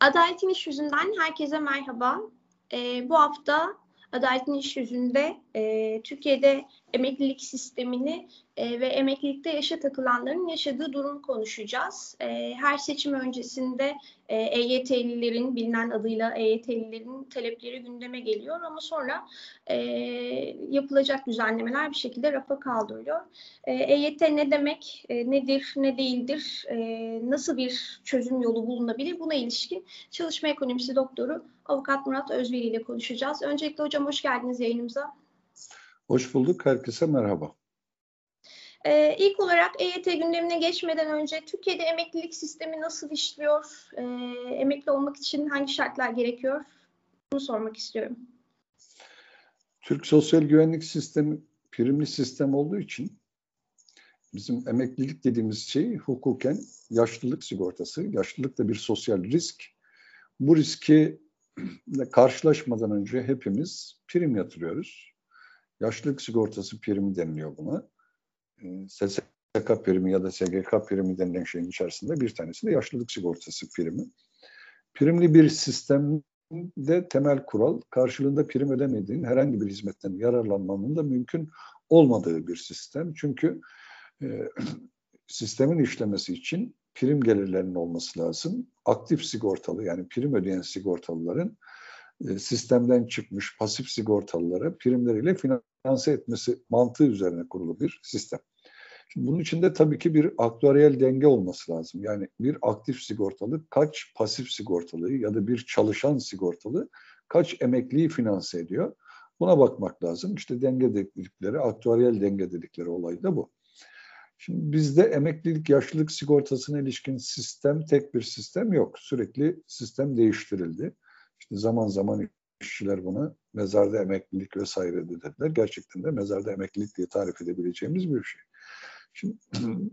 Adaletin İş Yüzünden herkese merhaba. Ee, bu hafta Adaletin İş Yüzünde e, Türkiye'de emeklilik sistemini e, ve emeklilikte yaşa takılanların yaşadığı durum konuşacağız. E, her seçim öncesinde e, EYT'lilerin bilinen adıyla EYT'lilerin talepleri gündeme geliyor ama sonra e, yapılacak düzenlemeler bir şekilde rafa kaldırılıyor. E, EYT ne demek, e, nedir, ne değildir, e, nasıl bir çözüm yolu bulunabilir buna ilişkin çalışma ekonomisi doktoru Avukat Murat Özveri ile konuşacağız. Öncelikle hocam hoş geldiniz yayınımıza. Hoş bulduk. Herkese merhaba. Ee, ilk olarak EYT gündemine geçmeden önce Türkiye'de emeklilik sistemi nasıl işliyor? Ee, emekli olmak için hangi şartlar gerekiyor? Bunu sormak istiyorum. Türk Sosyal Güvenlik Sistemi primli sistem olduğu için bizim emeklilik dediğimiz şey hukuken yaşlılık sigortası. Yaşlılık da bir sosyal risk. Bu riski karşılaşmadan önce hepimiz prim yatırıyoruz. Yaşlılık sigortası primi deniliyor buna. Ee, SSK primi ya da SGK primi denilen şeyin içerisinde bir tanesi de yaşlılık sigortası primi. Primli bir sistemde temel kural karşılığında prim ödemediğin herhangi bir hizmetten yararlanmanın da mümkün olmadığı bir sistem. Çünkü e, sistemin işlemesi için prim gelirlerinin olması lazım. Aktif sigortalı yani prim ödeyen sigortalıların e, sistemden çıkmış pasif sigortalılara primleriyle finanse etmesi mantığı üzerine kurulu bir sistem. Şimdi bunun içinde tabii ki bir aktüeryel denge olması lazım. Yani bir aktif sigortalı kaç pasif sigortalı ya da bir çalışan sigortalı kaç emekliyi finanse ediyor. Buna bakmak lazım. İşte denge dedikleri, aktüeryel denge dedikleri olay da bu. Şimdi bizde emeklilik yaşlılık sigortasına ilişkin sistem tek bir sistem yok. Sürekli sistem değiştirildi. İşte zaman zaman işçiler buna mezarda emeklilik vesaire dediler. Gerçekten de mezarda emeklilik diye tarif edebileceğimiz bir şey. Şimdi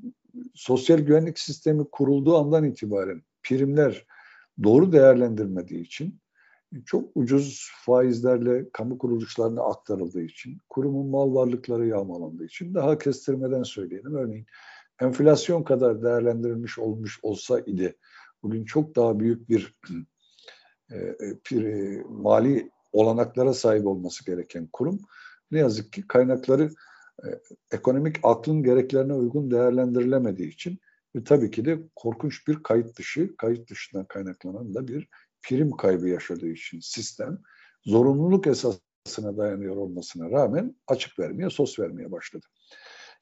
sosyal güvenlik sistemi kurulduğu andan itibaren primler doğru değerlendirmediği için çok ucuz faizlerle kamu kuruluşlarına aktarıldığı için, kurumun mal varlıkları yağmalandığı için daha kestirmeden söyleyelim. Örneğin enflasyon kadar değerlendirilmiş olmuş olsa idi bugün çok daha büyük bir bir e, e, mali olanaklara sahip olması gereken kurum ne yazık ki kaynakları e, ekonomik aklın gereklerine uygun değerlendirilemediği için ve tabii ki de korkunç bir kayıt dışı, kayıt dışından kaynaklanan da bir prim kaybı yaşadığı için sistem zorunluluk esasına dayanıyor olmasına rağmen açık vermeye, sos vermeye başladı.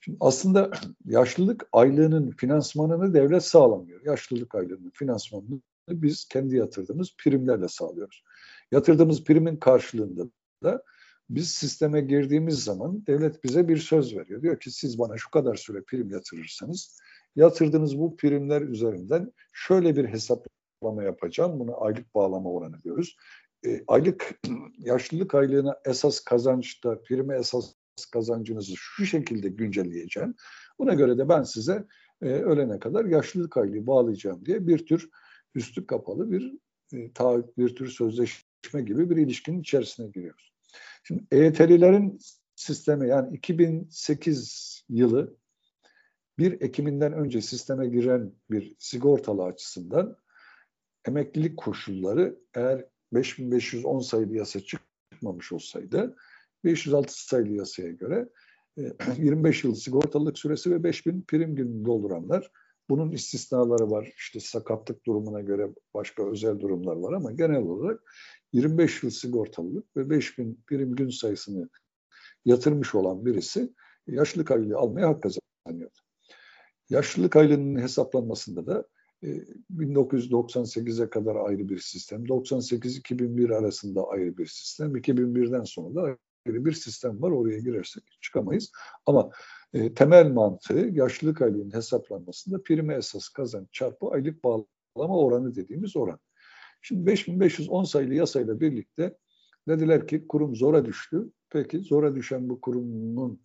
Şimdi aslında yaşlılık aylığının finansmanını devlet sağlamıyor. Yaşlılık aylığının finansmanını biz kendi yatırdığımız primlerle sağlıyoruz. Yatırdığımız primin karşılığında da biz sisteme girdiğimiz zaman devlet bize bir söz veriyor. Diyor ki siz bana şu kadar süre prim yatırırsanız yatırdığınız bu primler üzerinden şöyle bir hesaplama yapacağım. Buna aylık bağlama oranı diyoruz. E, aylık yaşlılık aylığına esas kazançta prime esas kazancınızı şu şekilde güncelleyeceğim. Buna göre de ben size e, ölene kadar yaşlılık aylığı bağlayacağım diye bir tür üstü kapalı bir e, taahhüt, bir tür sözleşme gibi bir ilişkinin içerisine giriyoruz. Şimdi EYT'lilerin sistemi yani 2008 yılı 1 Ekim'inden önce sisteme giren bir sigortalı açısından emeklilik koşulları eğer 5510 sayılı yasa çıkmamış olsaydı 506 sayılı yasaya göre 25 e, yıl sigortalılık süresi ve 5000 prim günü dolduranlar bunun istisnaları var. İşte sakatlık durumuna göre başka özel durumlar var ama genel olarak 25 yıl sigortalılık ve 5000 prim gün sayısını yatırmış olan birisi yaşlılık aylığı almaya hak kazanıyordu. Yaşlılık aylığının hesaplanmasında da 1998'e kadar ayrı bir sistem, 98-2001 arasında ayrı bir sistem, 2001'den sonra da ayrı bir sistem var. Oraya girersek çıkamayız. Ama e, temel mantığı yaşlılık aylığının hesaplanmasında prime esas kazanç çarpı aylık bağlama oranı dediğimiz oran. Şimdi 5510 sayılı yasayla birlikte dediler ki kurum zora düştü. Peki zora düşen bu kurumun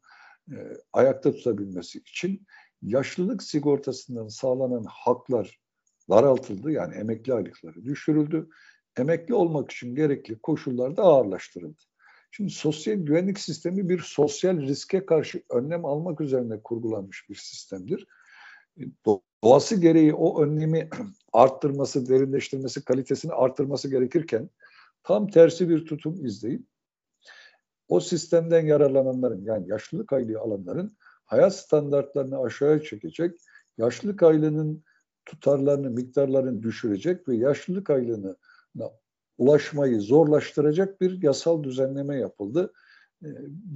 e, ayakta tutabilmesi için yaşlılık sigortasından sağlanan haklar daraltıldı. Yani emekli aylıkları düşürüldü. Emekli olmak için gerekli koşullar da ağırlaştırıldı. Şimdi sosyal güvenlik sistemi bir sosyal riske karşı önlem almak üzerine kurgulanmış bir sistemdir. do- doğası gereği o önlemi arttırması, derinleştirmesi, kalitesini arttırması gerekirken tam tersi bir tutum izleyip o sistemden yararlananların yani yaşlılık aylığı alanların hayat standartlarını aşağıya çekecek, yaşlılık aylığının tutarlarını, miktarlarını düşürecek ve yaşlılık aylığına ulaşmayı zorlaştıracak bir yasal düzenleme yapıldı. Ee,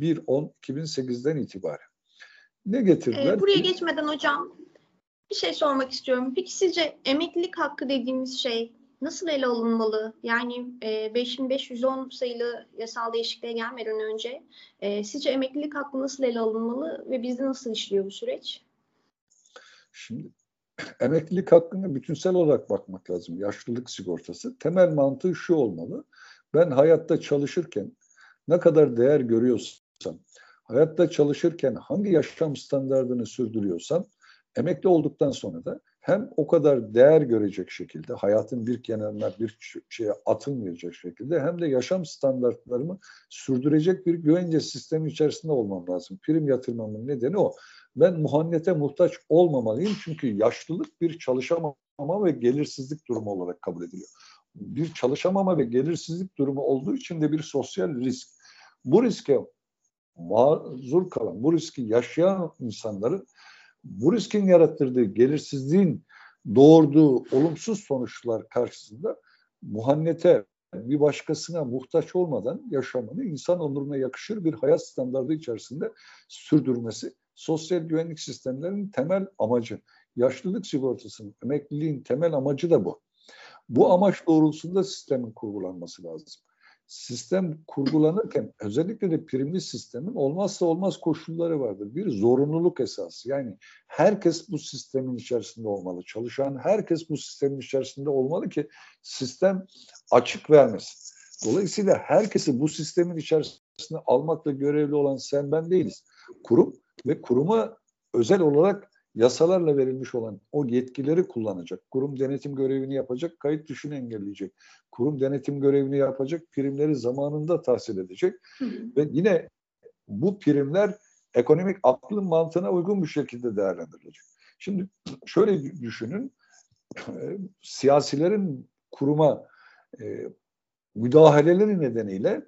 1-10-2008'den itibaren. Ne getirdiler? Ee, buraya geçmeden hocam bir şey sormak istiyorum. Peki sizce emeklilik hakkı dediğimiz şey nasıl ele alınmalı? Yani e, 5510 sayılı yasal değişikliğe gelmeden önce e, sizce emeklilik hakkı nasıl ele alınmalı ve bizde nasıl işliyor bu süreç? Şimdi emeklilik hakkına bütünsel olarak bakmak lazım. Yaşlılık sigortası. Temel mantığı şu olmalı. Ben hayatta çalışırken ne kadar değer görüyorsam, hayatta çalışırken hangi yaşam standartını sürdürüyorsam, emekli olduktan sonra da hem o kadar değer görecek şekilde, hayatın bir kenarına bir şeye atılmayacak şekilde hem de yaşam standartlarımı sürdürecek bir güvence sistemi içerisinde olmam lazım. Prim yatırmamın nedeni o. Ben muhannete muhtaç olmamalıyım çünkü yaşlılık bir çalışamama ve gelirsizlik durumu olarak kabul ediliyor. Bir çalışamama ve gelirsizlik durumu olduğu için de bir sosyal risk. Bu riske mazur kalan, bu riski yaşayan insanların bu riskin yarattırdığı gelirsizliğin doğurduğu olumsuz sonuçlar karşısında muhannete bir başkasına muhtaç olmadan yaşamını insan onuruna yakışır bir hayat standardı içerisinde sürdürmesi sosyal güvenlik sistemlerinin temel amacı. Yaşlılık sigortasının, emekliliğin temel amacı da bu. Bu amaç doğrultusunda sistemin kurgulanması lazım sistem kurgulanırken özellikle de primli sistemin olmazsa olmaz koşulları vardır. Bir zorunluluk esası. Yani herkes bu sistemin içerisinde olmalı. Çalışan herkes bu sistemin içerisinde olmalı ki sistem açık vermesin. Dolayısıyla herkesi bu sistemin içerisine almakla görevli olan sen ben değiliz. Kurum ve kuruma özel olarak yasalarla verilmiş olan o yetkileri kullanacak. Kurum denetim görevini yapacak, kayıt dışını engelleyecek. Kurum denetim görevini yapacak, primleri zamanında tahsil edecek. Hı hı. Ve yine bu primler ekonomik aklın mantığına uygun bir şekilde değerlendirilecek. Şimdi şöyle düşünün, siyasilerin kuruma e, müdahaleleri nedeniyle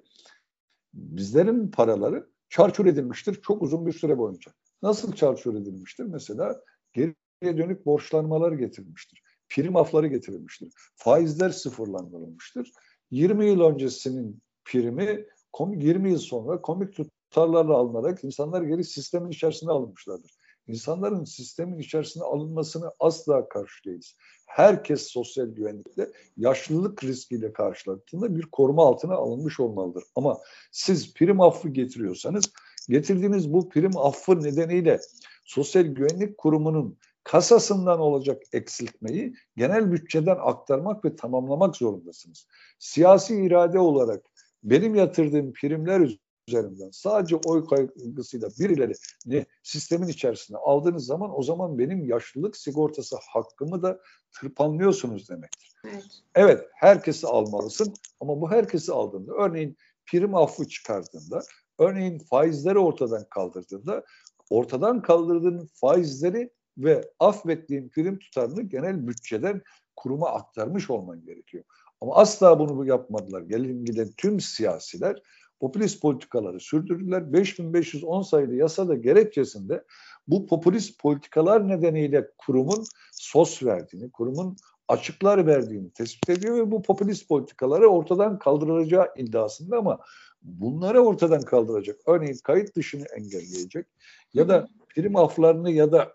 bizlerin paraları çarçur edilmiştir çok uzun bir süre boyunca. Nasıl çarçur edilmiştir? Mesela geriye dönük borçlanmalar getirilmiştir. Prim afları getirilmiştir. Faizler sıfırlandırılmıştır. 20 yıl öncesinin primi 20 yıl sonra komik tutarlarla alınarak insanlar geri sistemin içerisine alınmışlardır. İnsanların sistemin içerisine alınmasını asla karşı değiliz. Herkes sosyal güvenlikle yaşlılık riskiyle karşılaştığında bir koruma altına alınmış olmalıdır. Ama siz prim affı getiriyorsanız getirdiğiniz bu prim affı nedeniyle Sosyal Güvenlik Kurumu'nun kasasından olacak eksiltmeyi genel bütçeden aktarmak ve tamamlamak zorundasınız. Siyasi irade olarak benim yatırdığım primler üzerinden sadece oy kaygısıyla birileri ne sistemin içerisine aldığınız zaman o zaman benim yaşlılık sigortası hakkımı da tırpanlıyorsunuz demektir. Evet. evet herkesi almalısın ama bu herkesi aldığında örneğin prim affı çıkardığında Örneğin faizleri ortadan kaldırdığında ortadan kaldırdığın faizleri ve affettiğin prim tutarını genel bütçeden kuruma aktarmış olman gerekiyor. Ama asla bunu yapmadılar. Gelin giden tüm siyasiler popülist politikaları sürdürdüler. 5510 sayılı yasada gerekçesinde bu popülist politikalar nedeniyle kurumun sos verdiğini, kurumun açıklar verdiğini tespit ediyor ve bu popülist politikaları ortadan kaldırılacağı iddiasında ama bunları ortadan kaldıracak. Örneğin kayıt dışını engelleyecek ya da prim aflarını ya da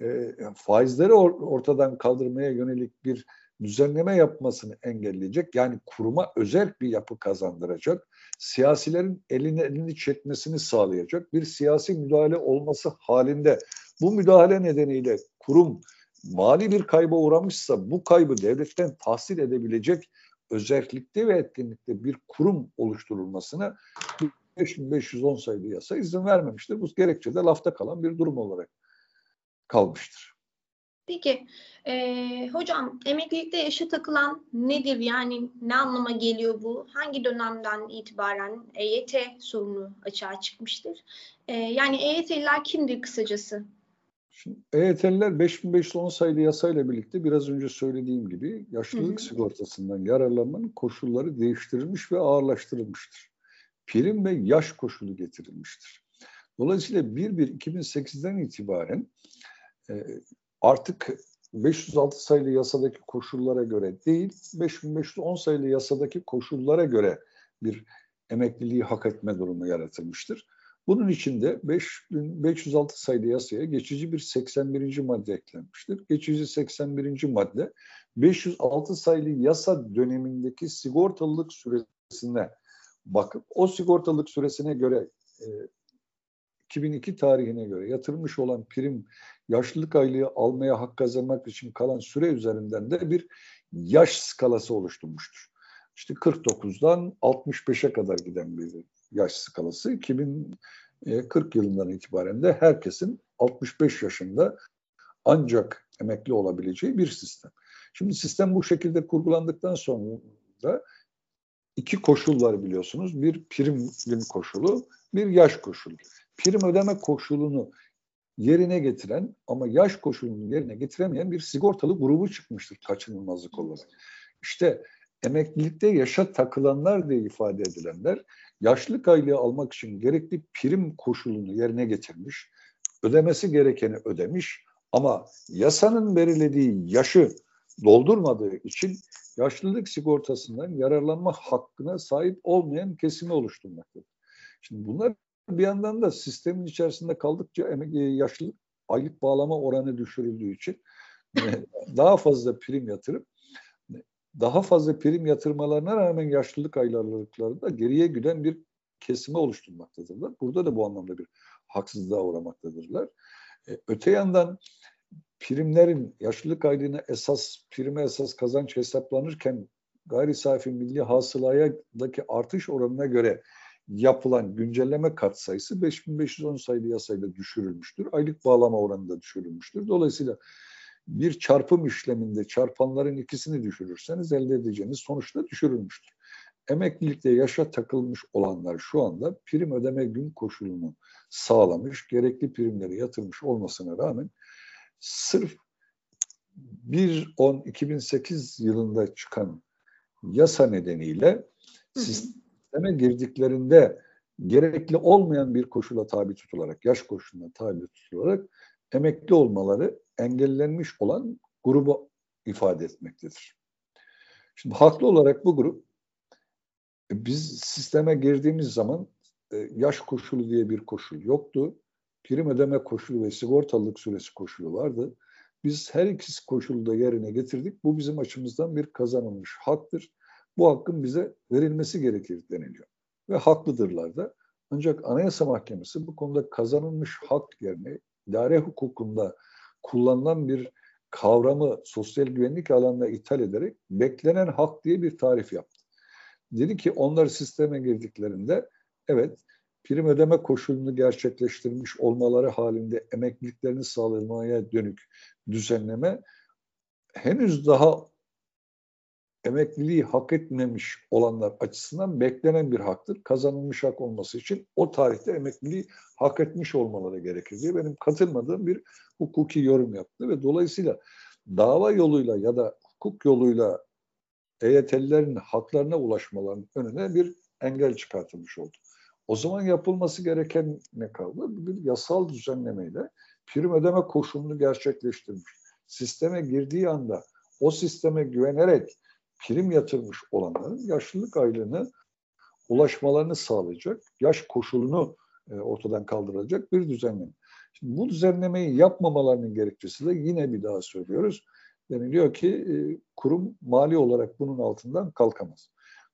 e, faizleri or ortadan kaldırmaya yönelik bir düzenleme yapmasını engelleyecek. Yani kuruma özel bir yapı kazandıracak. Siyasilerin elini elini çekmesini sağlayacak bir siyasi müdahale olması halinde bu müdahale nedeniyle kurum mali bir kayba uğramışsa bu kaybı devletten tahsil edebilecek özellikle ve etkinlikte bir kurum oluşturulmasına 5510 sayılı yasa izin vermemiştir. Bu gerekçe de lafta kalan bir durum olarak kalmıştır. Peki e, hocam emeklilikte yaşa takılan nedir? Yani ne anlama geliyor bu? Hangi dönemden itibaren EYT sorunu açığa çıkmıştır? E, yani EYT'liler kimdir kısacası? Şimdi EYT'liler 5510 sayılı yasayla birlikte biraz önce söylediğim gibi yaşlılık hı hı. sigortasından yararlanmanın koşulları değiştirilmiş ve ağırlaştırılmıştır. Prim ve yaş koşulu getirilmiştir. Dolayısıyla 1-1-2008'den itibaren e, artık 506 sayılı yasadaki koşullara göre değil, 5510 sayılı yasadaki koşullara göre bir emekliliği hak etme durumu yaratılmıştır. Bunun için de 5506 sayılı yasaya geçici bir 81. madde eklenmiştir. Geçici 81. madde 506 sayılı yasa dönemindeki sigortalılık süresine bakıp o sigortalılık süresine göre e, 2002 tarihine göre yatırılmış olan prim yaşlılık aylığı almaya hak kazanmak için kalan süre üzerinden de bir yaş skalası oluşturmuştur. İşte 49'dan 65'e kadar giden bir yaş skalası 2040 yılından itibaren de herkesin 65 yaşında ancak emekli olabileceği bir sistem. Şimdi sistem bu şekilde kurgulandıktan sonra iki koşul var biliyorsunuz. Bir prim koşulu, bir yaş koşulu. Prim ödeme koşulunu yerine getiren ama yaş koşulunu yerine getiremeyen bir sigortalı grubu çıkmıştır kaçınılmazlık olarak. İşte emeklilikte yaşa takılanlar diye ifade edilenler yaşlılık aylığı almak için gerekli prim koşulunu yerine getirmiş, ödemesi gerekeni ödemiş ama yasanın belirlediği yaşı doldurmadığı için yaşlılık sigortasından yararlanma hakkına sahip olmayan kesimi oluşturmaktadır. Şimdi bunlar bir yandan da sistemin içerisinde kaldıkça e, yaşlılık aylık bağlama oranı düşürüldüğü için e, daha fazla prim yatırıp daha fazla prim yatırmalarına rağmen yaşlılık aylarlıklarında geriye giden bir kesime oluşturmaktadırlar. Burada da bu anlamda bir haksızlığa uğramaktadırlar. E, öte yandan primlerin yaşlılık aylığına esas prime esas kazanç hesaplanırken gayri safi milli hasılayadaki artış oranına göre yapılan güncelleme kat sayısı 5510 sayılı yasayla düşürülmüştür. Aylık bağlama oranı da düşürülmüştür. Dolayısıyla bir çarpım işleminde çarpanların ikisini düşürürseniz elde edeceğiniz sonuçta düşürülmüştür. Emeklilikte yaşa takılmış olanlar şu anda prim ödeme gün koşulunu sağlamış, gerekli primleri yatırmış olmasına rağmen sırf 1-10-2008 yılında çıkan yasa nedeniyle sisteme girdiklerinde gerekli olmayan bir koşula tabi tutularak, yaş koşuluna tabi tutularak emekli olmaları engellenmiş olan grubu ifade etmektedir. Şimdi haklı olarak bu grup biz sisteme girdiğimiz zaman e, yaş koşulu diye bir koşul yoktu. Prim ödeme koşulu ve sigortalılık süresi koşulu vardı. Biz her ikisi koşulu da yerine getirdik. Bu bizim açımızdan bir kazanılmış haktır. Bu hakkın bize verilmesi gerekir deniliyor. Ve haklıdırlar da. Ancak Anayasa Mahkemesi bu konuda kazanılmış hak yerine idare hukukunda kullanılan bir kavramı sosyal güvenlik alanına ithal ederek beklenen hak diye bir tarif yaptı. Dedi ki onlar sisteme girdiklerinde evet prim ödeme koşulunu gerçekleştirmiş olmaları halinde emekliliklerini sağlamaya dönük düzenleme henüz daha emekliliği hak etmemiş olanlar açısından beklenen bir haktır. Kazanılmış hak olması için o tarihte emekliliği hak etmiş olmaları gerekir diye benim katılmadığım bir hukuki yorum yaptı ve dolayısıyla dava yoluyla ya da hukuk yoluyla EYT'lilerin haklarına ulaşmalarının önüne bir engel çıkartılmış oldu. O zaman yapılması gereken ne kaldı? Bir yasal düzenlemeyle prim ödeme koşulunu gerçekleştirmiş. Sisteme girdiği anda o sisteme güvenerek prim yatırmış olanların yaşlılık aylığını ulaşmalarını sağlayacak, yaş koşulunu e, ortadan kaldıracak bir düzenleme. Şimdi bu düzenlemeyi yapmamalarının gerekçesi de yine bir daha söylüyoruz. Deniliyor ki e, kurum mali olarak bunun altından kalkamaz.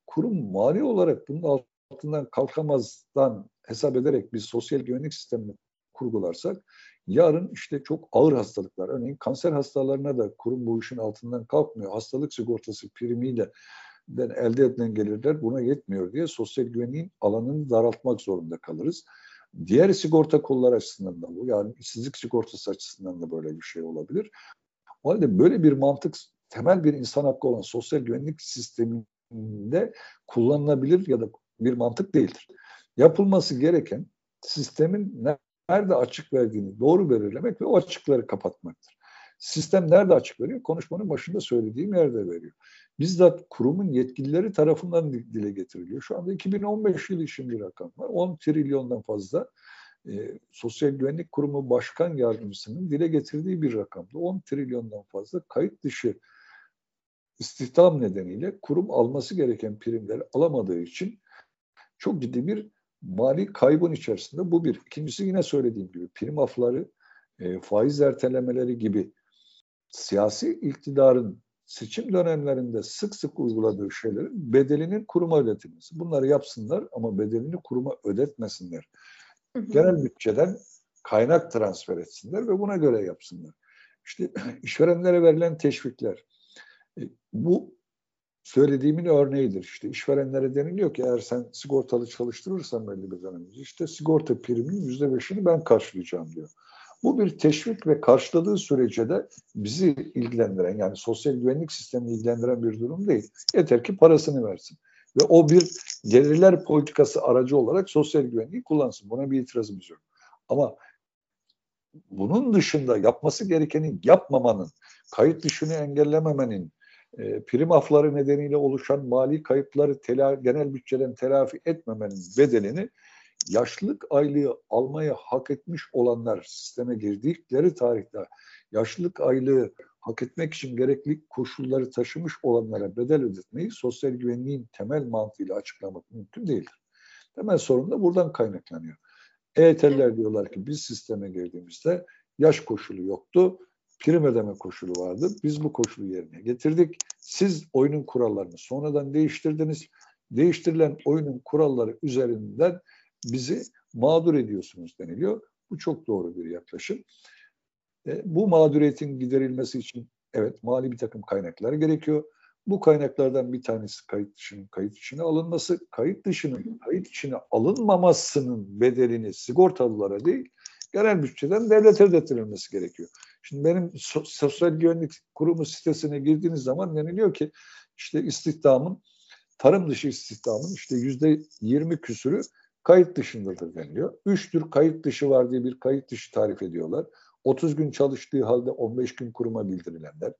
Kurum mali olarak bunun altından kalkamazdan hesap ederek biz sosyal güvenlik sistemini kurgularsak yarın işte çok ağır hastalıklar örneğin kanser hastalarına da kurum bu işin altından kalkmıyor. Hastalık sigortası primiyle elde edilen gelirler buna yetmiyor diye sosyal güvenliğin alanını daraltmak zorunda kalırız. Diğer sigorta kolları açısından da bu. Yani işsizlik sigortası açısından da böyle bir şey olabilir. O halde böyle bir mantık temel bir insan hakkı olan sosyal güvenlik sisteminde kullanılabilir ya da bir mantık değildir. Yapılması gereken sistemin nerede açık verdiğini doğru belirlemek ve o açıkları kapatmaktır. Sistem nerede açık veriyor? Konuşmanın başında söylediğim yerde veriyor. Bizzat kurumun yetkilileri tarafından dile getiriliyor. Şu anda 2015 yılı için bir rakam var. 10 trilyondan fazla e, Sosyal Güvenlik Kurumu Başkan Yardımcısının dile getirdiği bir rakamdı. 10 trilyondan fazla kayıt dışı istihdam nedeniyle kurum alması gereken primleri alamadığı için çok ciddi bir mali kaybın içerisinde bu bir. İkincisi yine söylediğim gibi prim afları, e, faiz ertelemeleri gibi siyasi iktidarın seçim dönemlerinde sık sık uyguladığı şeylerin bedelinin kuruma ödetilmesi. Bunları yapsınlar ama bedelini kuruma ödetmesinler. Hı hı. Genel bütçeden kaynak transfer etsinler ve buna göre yapsınlar. İşte işverenlere verilen teşvikler. E, bu söylediğimin örneğidir. İşte işverenlere deniliyor ki eğer sen sigortalı çalıştırırsan belli bir dönem işte sigorta priminin yüzde beşini ben karşılayacağım diyor. Bu bir teşvik ve karşıladığı sürece de bizi ilgilendiren yani sosyal güvenlik sistemini ilgilendiren bir durum değil. Yeter ki parasını versin. Ve o bir gelirler politikası aracı olarak sosyal güvenliği kullansın. Buna bir itirazımız yok. Ama bunun dışında yapması gerekeni yapmamanın, kayıt dışını engellememenin, e, prim afları nedeniyle oluşan mali kayıpları tela, genel bütçeden telafi etmemenin bedelini yaşlılık aylığı almayı hak etmiş olanlar sisteme girdikleri tarihte yaşlılık aylığı hak etmek için gerekli koşulları taşımış olanlara bedel ödetmeyi sosyal güvenliğin temel mantığıyla açıklamak mümkün değildir. Temel sorun da buradan kaynaklanıyor. EYT'liler diyorlar ki biz sisteme girdiğimizde yaş koşulu yoktu, prim ödeme koşulu vardı. Biz bu koşulu yerine getirdik. Siz oyunun kurallarını sonradan değiştirdiniz. Değiştirilen oyunun kuralları üzerinden bizi mağdur ediyorsunuz deniliyor. Bu çok doğru bir yaklaşım. E, bu mağduriyetin giderilmesi için evet mali bir takım kaynaklar gerekiyor. Bu kaynaklardan bir tanesi kayıt dışının kayıt içine alınması, kayıt dışının kayıt içine alınmamasının bedelini sigortalılara değil, genel bütçeden devlete ödettirilmesi gerekiyor. Şimdi benim sosyal güvenlik kurumu sitesine girdiğiniz zaman deniliyor ki işte istihdamın tarım dışı istihdamın işte yüzde yirmi küsürü kayıt dışındadır deniliyor. Üç tür kayıt dışı var diye bir kayıt dışı tarif ediyorlar. 30 gün çalıştığı halde 15 gün kuruma bildirilenler,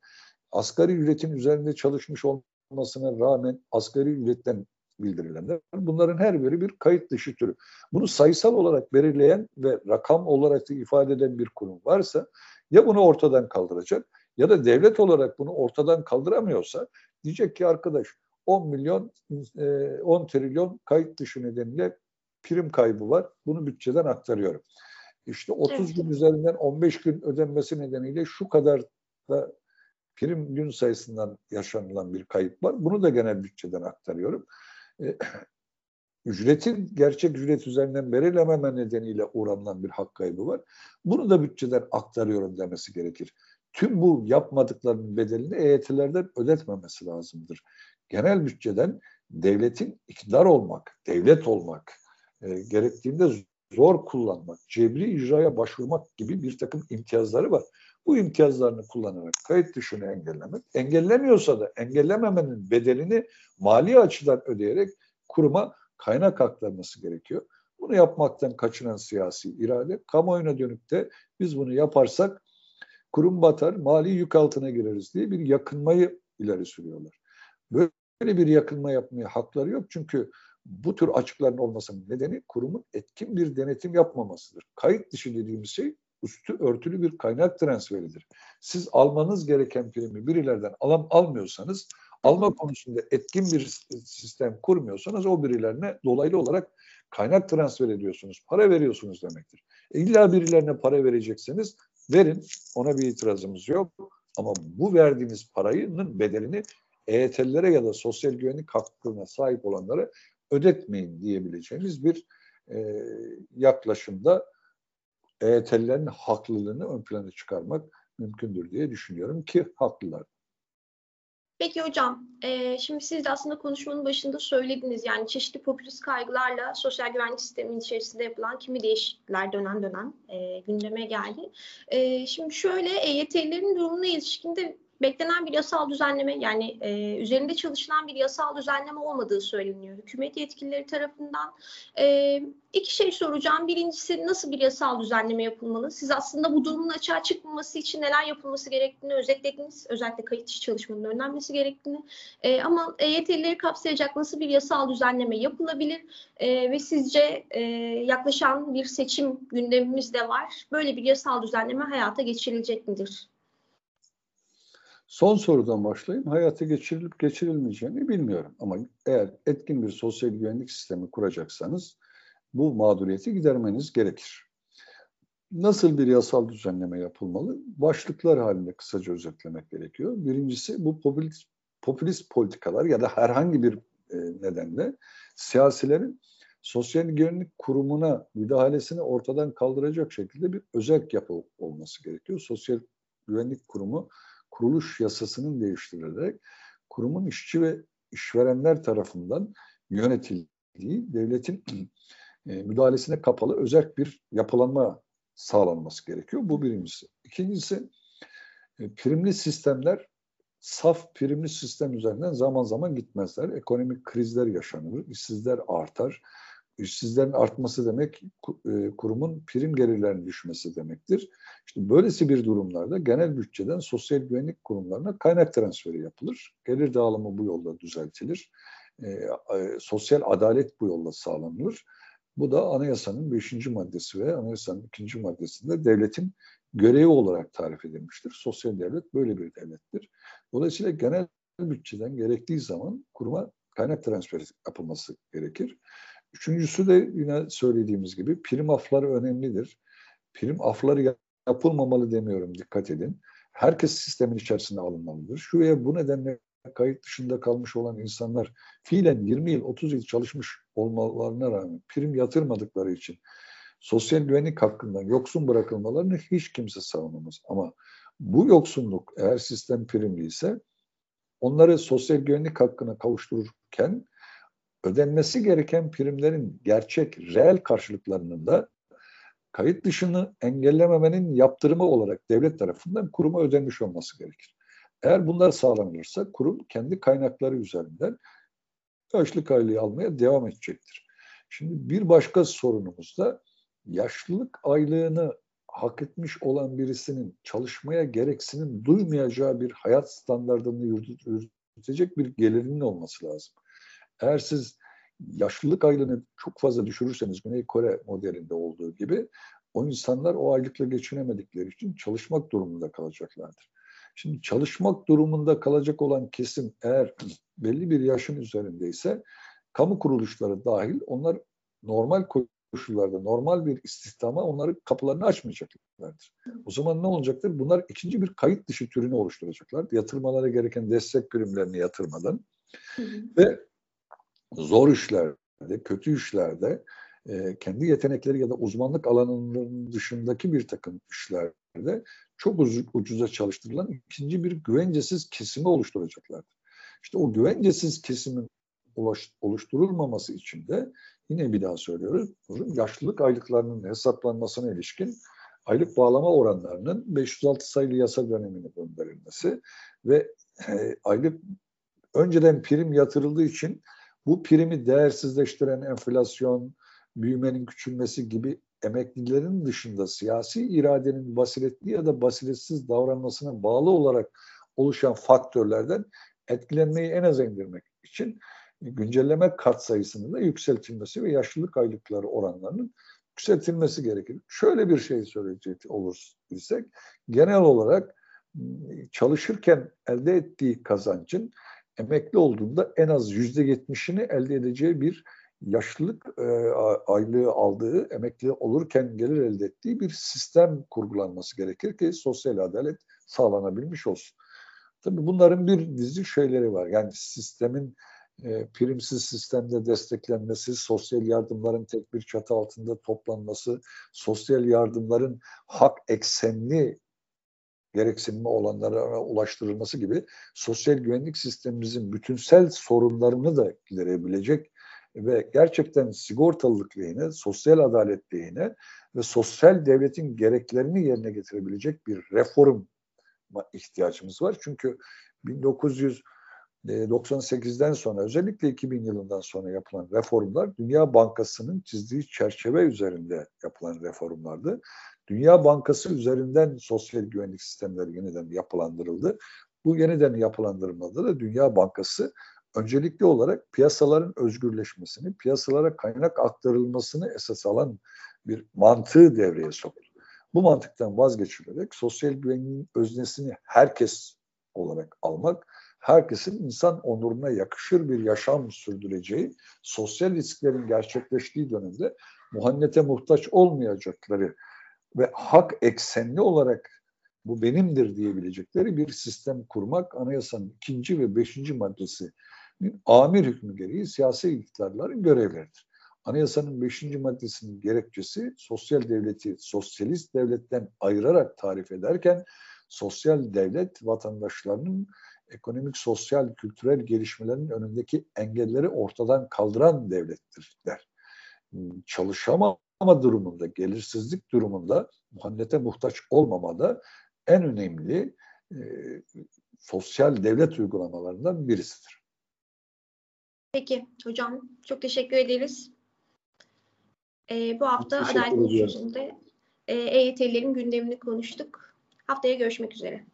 asgari ücretin üzerinde çalışmış olmasına rağmen asgari ücretten bildirilenler. Bunların her biri bir kayıt dışı türü. Bunu sayısal olarak belirleyen ve rakam olarak da ifade eden bir kurum varsa ya bunu ortadan kaldıracak ya da devlet olarak bunu ortadan kaldıramıyorsa diyecek ki arkadaş 10 milyon 10 trilyon kayıt dışı nedeniyle prim kaybı var. Bunu bütçeden aktarıyorum. İşte 30 evet. gün üzerinden 15 gün ödenmesi nedeniyle şu kadar da prim gün sayısından yaşanılan bir kayıp var. Bunu da genel bütçeden aktarıyorum. Ücretin gerçek ücret üzerinden belirlememe nedeniyle uğranılan bir hak kaybı var. Bunu da bütçeden aktarıyorum demesi gerekir. Tüm bu yapmadıklarının bedelini EYT'lerden ödetmemesi lazımdır. Genel bütçeden devletin iktidar olmak, devlet olmak, e, gerektiğinde zor kullanmak, cebri icraya başvurmak gibi bir takım imtiyazları var. Bu imtiyazlarını kullanarak kayıt dışını engellemek, engellemiyorsa da engellememenin bedelini mali açıdan ödeyerek kuruma kaynak aktarması gerekiyor. Bunu yapmaktan kaçınan siyasi irade, kamuoyuna dönüp de biz bunu yaparsak kurum batar, mali yük altına gireriz diye bir yakınmayı ileri sürüyorlar. Böyle bir yakınma yapmaya hakları yok çünkü bu tür açıkların olmasının nedeni kurumun etkin bir denetim yapmamasıdır. Kayıt dışı dediğimiz şey üstü örtülü bir kaynak transferidir. Siz almanız gereken primi birilerden alam almıyorsanız, alma konusunda etkin bir sistem kurmuyorsanız o birilerine dolaylı olarak kaynak transfer ediyorsunuz, para veriyorsunuz demektir. E birilerine para verecekseniz verin, ona bir itirazımız yok. Ama bu verdiğiniz parayının bedelini EYT'lilere ya da sosyal güvenlik hakkına sahip olanlara ödetmeyin diyebileceğimiz bir e, yaklaşımda EYT'lilerin haklılığını ön plana çıkarmak mümkündür diye düşünüyorum ki haklılar. Peki hocam, e, şimdi siz de aslında konuşmanın başında söylediniz. Yani çeşitli popülist kaygılarla sosyal güvenlik sisteminin içerisinde yapılan kimi değişiklikler dönem dönem e, gündeme geldi. E, şimdi şöyle EYT'lilerin durumuna ilişkin de beklenen bir yasal düzenleme yani e, üzerinde çalışılan bir yasal düzenleme olmadığı söyleniyor. Hükümet yetkilileri tarafından e, iki şey soracağım. Birincisi nasıl bir yasal düzenleme yapılmalı? Siz aslında bu durumun açığa çıkmaması için neler yapılması gerektiğini özetlediniz. Özellikle kayıt dışı çalışmanın önlenmesi gerektiğini. E, ama EYT'lileri kapsayacak nasıl bir yasal düzenleme yapılabilir? E, ve sizce e, yaklaşan bir seçim gündemimiz de var. Böyle bir yasal düzenleme hayata geçirilecek midir? Son sorudan başlayayım. Hayata geçirilip geçirilmeyeceğini bilmiyorum. Ama eğer etkin bir sosyal güvenlik sistemi kuracaksanız bu mağduriyeti gidermeniz gerekir. Nasıl bir yasal düzenleme yapılmalı? Başlıklar halinde kısaca özetlemek gerekiyor. Birincisi bu popülist, popülist politikalar ya da herhangi bir e, nedenle siyasilerin sosyal güvenlik kurumuna müdahalesini ortadan kaldıracak şekilde bir özel yapı olması gerekiyor. Sosyal güvenlik kurumu kuruluş yasasının değiştirilerek kurumun işçi ve işverenler tarafından yönetildiği devletin e, müdahalesine kapalı özel bir yapılanma sağlanması gerekiyor. Bu birincisi. İkincisi e, primli sistemler saf primli sistem üzerinden zaman zaman gitmezler. Ekonomik krizler yaşanır, işsizler artar. İşsizlerin artması demek e, kurumun prim gelirlerinin düşmesi demektir. İşte böylesi bir durumlarda genel bütçeden sosyal güvenlik kurumlarına kaynak transferi yapılır. Gelir dağılımı bu yolda düzeltilir. E, e, sosyal adalet bu yolda sağlanır. Bu da anayasanın 5. maddesi ve anayasanın 2. maddesinde devletin görevi olarak tarif edilmiştir. Sosyal devlet böyle bir devlettir. Dolayısıyla genel bütçeden gerektiği zaman kuruma kaynak transferi yapılması gerekir. Üçüncüsü de yine söylediğimiz gibi prim afları önemlidir. Prim afları yapılmamalı demiyorum dikkat edin. Herkes sistemin içerisine alınmalıdır. Şu veya bu nedenle kayıt dışında kalmış olan insanlar fiilen 20 yıl 30 yıl çalışmış olmalarına rağmen prim yatırmadıkları için sosyal güvenlik hakkından yoksun bırakılmalarını hiç kimse savunamaz. Ama bu yoksunluk eğer sistem primli ise onları sosyal güvenlik hakkına kavuştururken ödenmesi gereken primlerin gerçek, reel karşılıklarının da kayıt dışını engellememenin yaptırımı olarak devlet tarafından kuruma ödenmiş olması gerekir. Eğer bunlar sağlanırsa kurum kendi kaynakları üzerinden yaşlılık aylığı almaya devam edecektir. Şimdi bir başka sorunumuz da yaşlılık aylığını hak etmiş olan birisinin çalışmaya gereksinim duymayacağı bir hayat standartını yürütecek bir gelirinin olması lazım. Eğer siz yaşlılık aylığını çok fazla düşürürseniz Güney Kore modelinde olduğu gibi o insanlar o aylıkla geçinemedikleri için çalışmak durumunda kalacaklardır. Şimdi çalışmak durumunda kalacak olan kesim eğer belli bir yaşın üzerindeyse kamu kuruluşları dahil onlar normal koşullarda normal bir istihdama onların kapılarını açmayacaklardır. O zaman ne olacaktır? Bunlar ikinci bir kayıt dışı türünü oluşturacaklar. Yatırmaları gereken destek primlerini yatırmadan hı hı. ve zor işlerde, kötü işlerde e, kendi yetenekleri ya da uzmanlık alanının dışındaki bir takım işlerde çok ucuza çalıştırılan ikinci bir güvencesiz kesimi oluşturacaklardır. İşte o güvencesiz kesimin oluşturulmaması için de yine bir daha söylüyoruz, yaşlılık aylıklarının hesaplanmasına ilişkin aylık bağlama oranlarının 506 sayılı yasa dönemine gönderilmesi ve e, aylık önceden prim yatırıldığı için bu primi değersizleştiren enflasyon, büyümenin küçülmesi gibi emeklilerin dışında siyasi iradenin basiretli ya da basiretsiz davranmasına bağlı olarak oluşan faktörlerden etkilenmeyi en az indirmek için güncelleme kat sayısının da yükseltilmesi ve yaşlılık aylıkları oranlarının yükseltilmesi gerekir. Şöyle bir şey söyleyecek olursak, genel olarak çalışırken elde ettiği kazancın emekli olduğunda en az yüzde yetmişini elde edeceği bir yaşlılık e, aylığı aldığı, emekli olurken gelir elde ettiği bir sistem kurgulanması gerekir ki sosyal adalet sağlanabilmiş olsun. Tabii bunların bir dizi şeyleri var. Yani sistemin e, primsiz sistemde desteklenmesi, sosyal yardımların tek bir çatı altında toplanması, sosyal yardımların hak eksenli gereksinimi olanlara ulaştırılması gibi sosyal güvenlik sistemimizin bütünsel sorunlarını da giderebilecek ve gerçekten sigortalılık lehine, sosyal adalet lehine ve sosyal devletin gereklerini yerine getirebilecek bir reform ihtiyacımız var. Çünkü 1998'den sonra özellikle 2000 yılından sonra yapılan reformlar Dünya Bankası'nın çizdiği çerçeve üzerinde yapılan reformlardı. Dünya Bankası üzerinden sosyal güvenlik sistemleri yeniden yapılandırıldı. Bu yeniden yapılandırmada da Dünya Bankası öncelikli olarak piyasaların özgürleşmesini, piyasalara kaynak aktarılmasını esas alan bir mantığı devreye soktu. Bu mantıktan vazgeçilerek sosyal güvenliğin öznesini herkes olarak almak, herkesin insan onuruna yakışır bir yaşam sürdüreceği, sosyal risklerin gerçekleştiği dönemde muhannete muhtaç olmayacakları ve hak eksenli olarak bu benimdir diyebilecekleri bir sistem kurmak anayasanın ikinci ve beşinci maddesi amir hükmü gereği siyasi iktidarların görevleridir. Anayasanın beşinci maddesinin gerekçesi sosyal devleti sosyalist devletten ayırarak tarif ederken sosyal devlet vatandaşlarının ekonomik, sosyal, kültürel gelişmelerinin önündeki engelleri ortadan kaldıran devlettir der. Çalışamama durumunda, gelirsizlik durumunda muhannete muhtaç olmamada en önemli e, sosyal devlet uygulamalarından birisidir. Peki hocam çok teşekkür ederiz. Ee, bu hafta Adalet yüzünde e, EYT'lerin gündemini konuştuk. Haftaya görüşmek üzere.